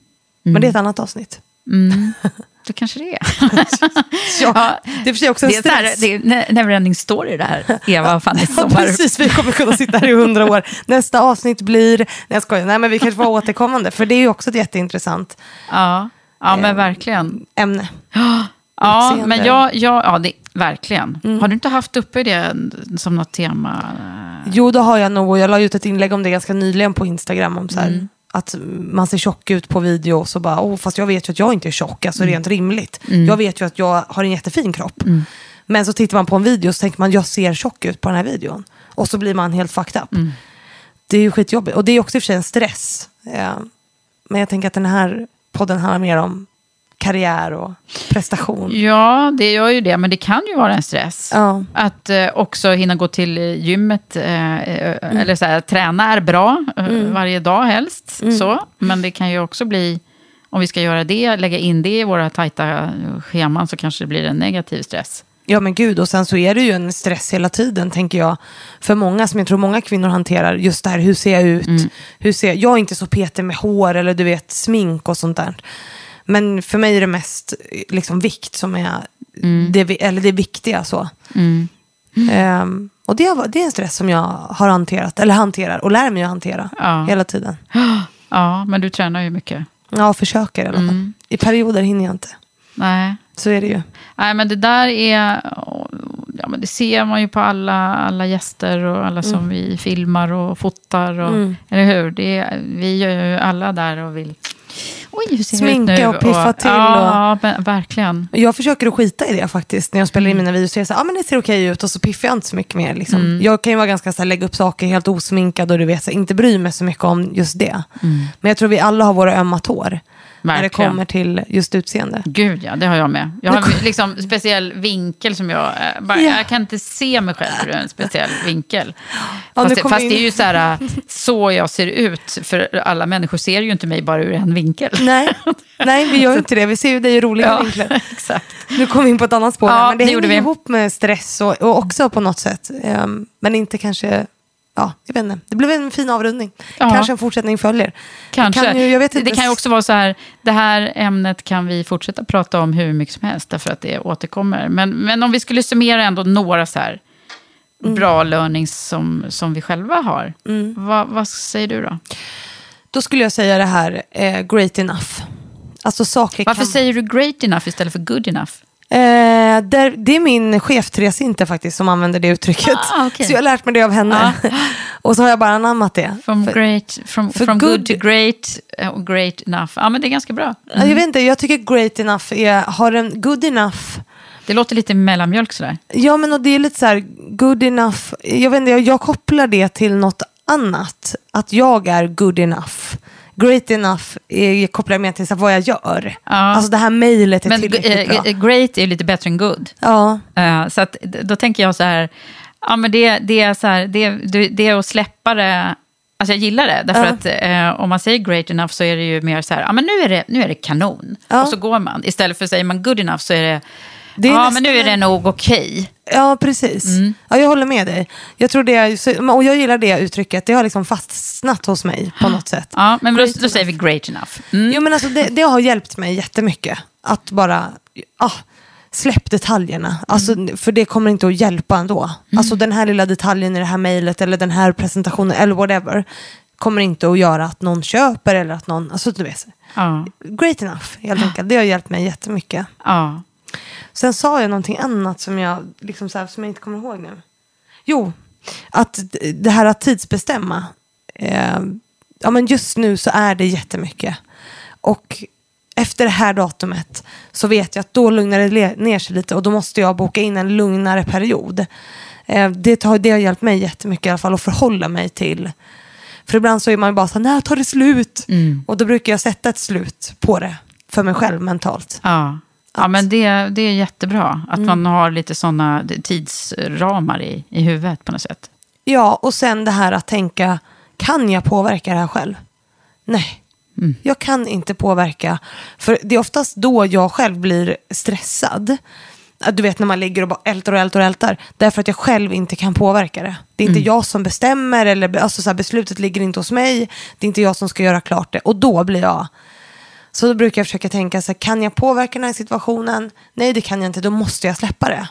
Men det är ett annat avsnitt. Det kanske det är. Ja, det är för sig också en Det är, här, stress. det är ne- neverending det här. Eva och Fanny Ja, precis, vi kommer kunna sitta här i hundra år. Nästa avsnitt blir, nej jag skojar, nej men vi kanske får återkommande. För det är ju också ett jätteintressant Ja, ja men Eh, verkligen. ämne. Ja, men jag, jag, ja det, verkligen. Mm. Har du inte haft uppe det som något tema? Jo, det har jag nog. och Jag la ut ett inlägg om det ganska nyligen på Instagram. Om så här, Mm. Att man ser tjock ut på video och så bara, oh, fast jag vet ju att jag inte är tjock, alltså Mm. rent rimligt. Jag vet ju att jag har en jättefin kropp. Men så tittar man på en video och så tänker man, jag ser tjock ut på den här videon. Och så blir man helt fucked up. Mm. Det är ju skitjobbigt. Och det är också i och för sig en stress. Men jag tänker att den här podden handlar mer om karriär och prestation. Ja, det gör ju det, men det kan ju vara en stress. Ja. Att eh, också hinna gå till eh, gymmet, eh, eh, eller så här, träna är bra, eh, varje dag helst. Så. Men det kan ju också bli, om vi ska göra det, lägga in det i våra tajta scheman, så kanske det blir en negativ stress. Ja men gud, och sen så är det ju en stress hela tiden tänker jag. För många, som jag tror många kvinnor hanterar, just det här, hur ser jag ut? Hur ser jag? jag är inte så petig med hår eller du vet smink och sånt där. Men för mig är det mest liksom vikt som är det, vi- eller det viktiga. Så. Ehm, och det, det är en stress som jag har hanterat, eller hanterar och lär mig att hantera Ja. hela tiden. Ja, men du tränar ju mycket. Ja, försöker i alla fall. Mm. I perioder hinner jag inte. Nej. Så är det ju. Nej, men det där är... Ja, men det ser man ju på alla, alla gäster och alla som Mm. vi filmar och fotar. Och, Eller hur? Det vi gör ju alla där och vill... Oj, Sminka och piffa till Ja, men, verkligen. Jag försöker att skita i det faktiskt. När jag spelar Mm. in mina videos så är jag så här, ah, men det ser okej ut och så piffar jag inte så mycket mer. Liksom. Mm. Jag kan ju vara ganska så här, lägga upp saker helt osminkad och du vet, så inte bry mig så mycket om just det. Men jag tror vi alla har våra ömma tår. När det Mm. Verkligen. kommer till just utseende. Gud ja, det har jag med. Jag har liksom en speciell vinkel som jag... eh, Bara, Ja. Jag kan inte se mig själv ur en speciell vinkel. Ja, fast det, fast det är ju så här, eh, så jag ser ut. För alla människor ser ju inte mig bara ur en vinkel. Nej, nej, vi gör inte det. Vi ser ju dig i roliga Ja, vinklar. exakt. Nu kom vi in på ett annat spår, Ja, här, men det, det hänger vi. ihop med stress och, och också på något sätt. Ehm, men inte kanske, ja, jag vet inte. Det blev en fin avrundning. Ja. Kanske en fortsättning följer. Kanske. Det kan, ju, det kan ju också vara så här, det här ämnet kan vi fortsätta prata om hur mycket som helst, därför att det återkommer. Men, men om vi skulle summera ändå några så här Mm. bra learnings som, som vi själva har. Vad, vad säger du då? Då skulle jag säga det här, eh, great enough. Alltså saker Varför kan... säger du great enough istället för good enough? Eh, där, det är min chef Therese inte faktiskt som använder det uttrycket. Ah, okej. Så jag har lärt mig det av henne. och så har jag bara anammat det. From, För- great, from, from good, good- to great och great enough. Ja, men det är ganska bra. Ja, Jag vet inte, jag tycker great enough är, har en good enough. Det låter lite mellanmjölk sådär. Ja men och det är lite så här, good enough. Jag vet inte, jag, jag kopplar det till något annat. Att jag är good enough. Great enough är, kopplar mer till så vad jag gör. Ja. Alltså det här mejlet är Men tillräckligt bra. eh, great är lite bättre än good. Ja, Eh, så att, då tänker jag så här, ja, men det, det, är så här det, det, är att släppa det. Alltså jag gillar det, därför Ja. att eh, om man säger great enough så är det ju mer så här, ja men nu är det, nu är det kanon. Ja. Och så går man. Istället för säger man good enough så är det, Det är ja nästan men nu är det nog okej. ja precis. Mm. Ja, jag håller med dig. Jag tror det är, och jag gillar det uttrycket. Det har liksom fastnat hos mig på något sätt. Ja, men då, då säger vi great enough. Mm. Jo, men alltså det, det har hjälpt mig jättemycket. Att bara, ah, släpp detaljerna. Alltså, Mm. För det kommer inte att hjälpa ändå. Alltså den här lilla detaljen i det här mejlet eller den här presentationen eller whatever. Kommer inte att göra att någon köper eller att någon, alltså du vet. Ja, Great enough helt enkelt. Det har hjälpt mig jättemycket. ja. Sen sa jag någonting annat som jag, liksom så här, som jag inte kommer ihåg nu. Jo, att det här att tidsbestämma. Eh, ja, men just nu så är det jättemycket. Och efter det här datumet så vet jag att då lugnar det ner sig lite och då måste jag boka in en lugnare period. Eh, det, har, det har hjälpt mig jättemycket i alla fall att förhålla mig till. För ibland så är man ju bara så här, när tar det slut? Och då brukar jag sätta ett slut på det för mig själv mentalt. Ja, ja men det, det är jättebra. Att man har lite sådana tidsramar i, i huvudet på något sätt. Ja, och sen det här att tänka, kan jag påverka det här själv? Nej, jag kan inte påverka. För det är oftast då jag själv blir stressad. Du vet när man ligger och bara ältar och ältar och ältar. Därför att jag själv inte kan påverka det. Det är inte jag som bestämmer, eller, alltså så här, beslutet ligger inte hos mig. Det är inte jag som ska göra klart det. Och då blir jag... Så då brukar jag försöka tänka, så här, kan jag påverka den här situationen? Nej, det kan jag inte. Då måste jag släppa det.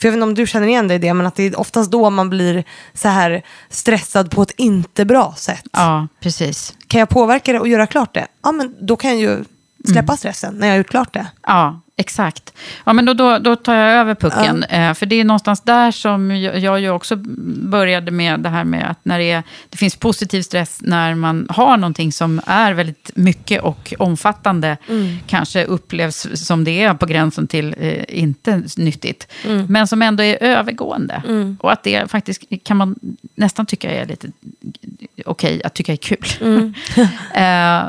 För jag vet inte om du känner igen dig i det, men att det är oftast då man blir så här stressad på ett inte bra sätt. Ja, precis. Kan jag påverka det och göra klart det? Ja, men då kan jag ju släppa stressen när jag har gjort klart det. Ja, exakt. Ja, men då, då, då tar jag över pucken. Eh, för det är någonstans där som jag, jag ju också började med det här med att när det, är, det finns positiv stress när man har någonting som är väldigt mycket och omfattande. Kanske upplevs som det är på gränsen till eh, inte nyttigt. Men som ändå är övergående. Och att det faktiskt kan man nästan tycka är lite okej att tycka är kul. eh,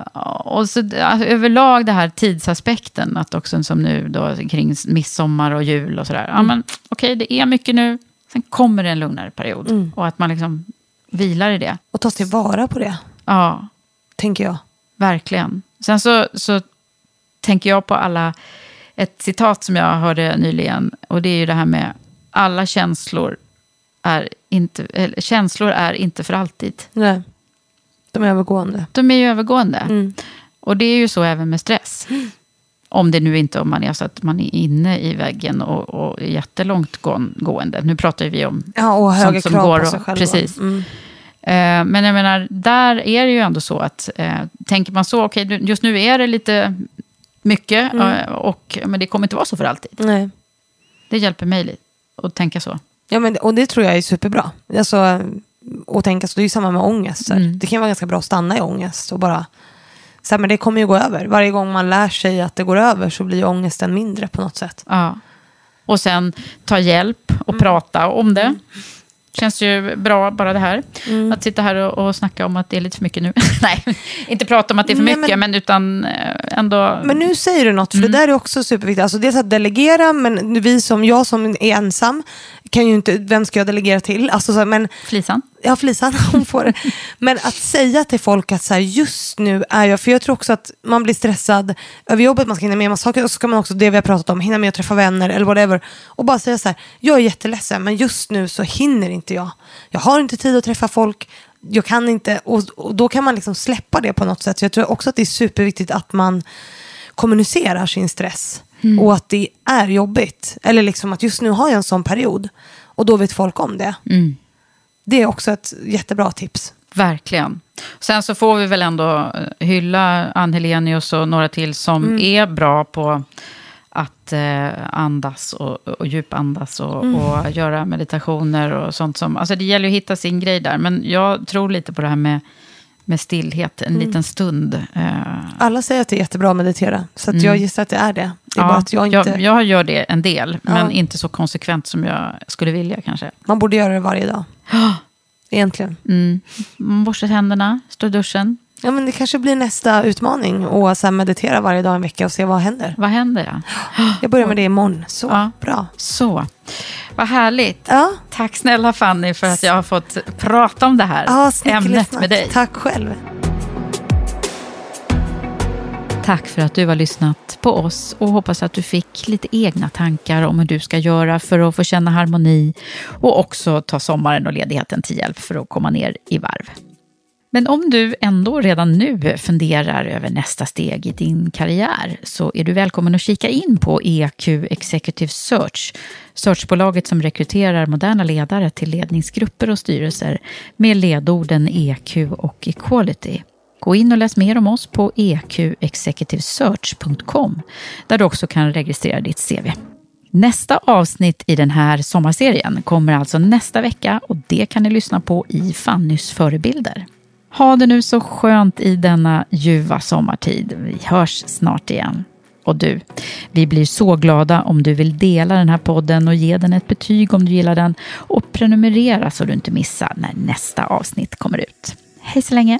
och så alltså, överlag det här tidsaspekten, att också som nu då kring midsommar och jul och sådär. Ja, men okej, det är mycket nu, sen kommer det en lugnare period. Och att man liksom vilar i det. Och ta tillvara på det, Ja, tänker jag. verkligen. Sen så, så tänker jag på alla, ett citat som jag hörde nyligen, och det är ju det här med alla känslor är inte, eller, känslor är inte för alltid. Nej. De är övergående. De är ju övergående. Mm. Och det är ju så även med stress. Om det nu inte om man är så att man är inne i väggen och, och är jättelångt gående. Nu pratar vi om ja, och höga som krav går på sig själva. Precis. Mm. Eh, men jag menar, där är det ju ändå så att eh, tänker man så, okej, okay, just nu är det lite mycket, Mm. eh, och, men det kommer inte vara så för alltid. Nej. Det hjälper mig lite att tänka så. Ja, men, och det tror jag är superbra. Alltså, och tänka så, det är ju samma med ångest. Mm. Det kan vara ganska bra att stanna i ångest och bara, så här, men det kommer ju gå över. Varje gång man lär sig att det går över så blir ångesten mindre på något sätt. Ja. Och sen ta hjälp och Mm. prata om det. Känns ju bra bara det här. Mm. Att sitta här och, och snacka om att det är lite för mycket nu. Nej, inte prata om att det är för Nej, mycket, men- men, utan eh, ändå... Men nu säger du något, för Mm. det där är också superviktigt. Alltså dels att delegera, men vi som, jag som är ensam, kan ju inte, vem ska jag delegera till? Alltså, så, men, Flisan? ja, Flisan, hon får det. Men att säga till folk att så här, just nu är jag, för jag tror också att man blir stressad över jobbet, man ska hinna med en massa saker, och så ska man också, det vi har pratat om, hinna med att träffa vänner eller whatever. Och bara säga så här, jag är jätteledsen, men just nu så hinner inte jag. Jag har inte tid att träffa folk, jag kan inte, och, och då kan man liksom släppa det på något sätt. Så jag tror också att det är superviktigt att man kommunicerar sin stress. Och att det är jobbigt. Eller liksom att just nu har jag en sån period. Och då vet folk om det. Mm. Det är också ett jättebra tips. Verkligen. Sen så får vi väl ändå eh, hylla Ann Helenius och några till som Mm. är bra på att eh, andas och, och djupandas och, Mm. och göra meditationer och sånt som... Alltså det gäller ju att hitta sin grej där. Men jag tror lite på det här med, med stillhet, en Mm. liten stund. Eh, Alla säger att det är jättebra att meditera. Så att Mm. jag gissar att det är det. Det är ja, bara att jag inte... jag, jag gör det en del, men Ja. inte så konsekvent som jag skulle vilja kanske. Man borde göra det varje dag. Egentligen. Mm. Borsta tänderna, stå i duschen. Ja, men det kanske blir nästa utmaning. Och här meditera varje dag en vecka och se vad händer. Vad händer? Ja? Jag börjar med det imorgon. Så Ja. bra. Så, vad härligt. Ja, Tack snälla Fanny för att jag har fått prata om det här ja ämnet med dig. Tack själv. Tack för att du har lyssnat på oss och hoppas att du fick lite egna tankar om hur du ska göra för att få känna harmoni och också ta sommaren och ledigheten till hjälp för att komma ner i varv. Men om du ändå redan nu funderar över nästa steg i din karriär så är du välkommen att kika in på EQ Executive Search, searchbolaget som rekryterar moderna ledare till ledningsgrupper och styrelser med ledorden EQ och Equality. Gå in och läs mer om oss på eqexecutivesearch.com där du också kan registrera ditt CV. Nästa avsnitt i den här sommarserien kommer alltså nästa vecka och det kan ni lyssna på i Fannys förebilder. Ha det nu så skönt i denna ljuva sommartid. Vi hörs snart igen. Och du, vi blir så glada om du vill dela den här podden och ge den ett betyg om du gillar den och prenumerera så du inte missar när nästa avsnitt kommer ut. Hej så länge!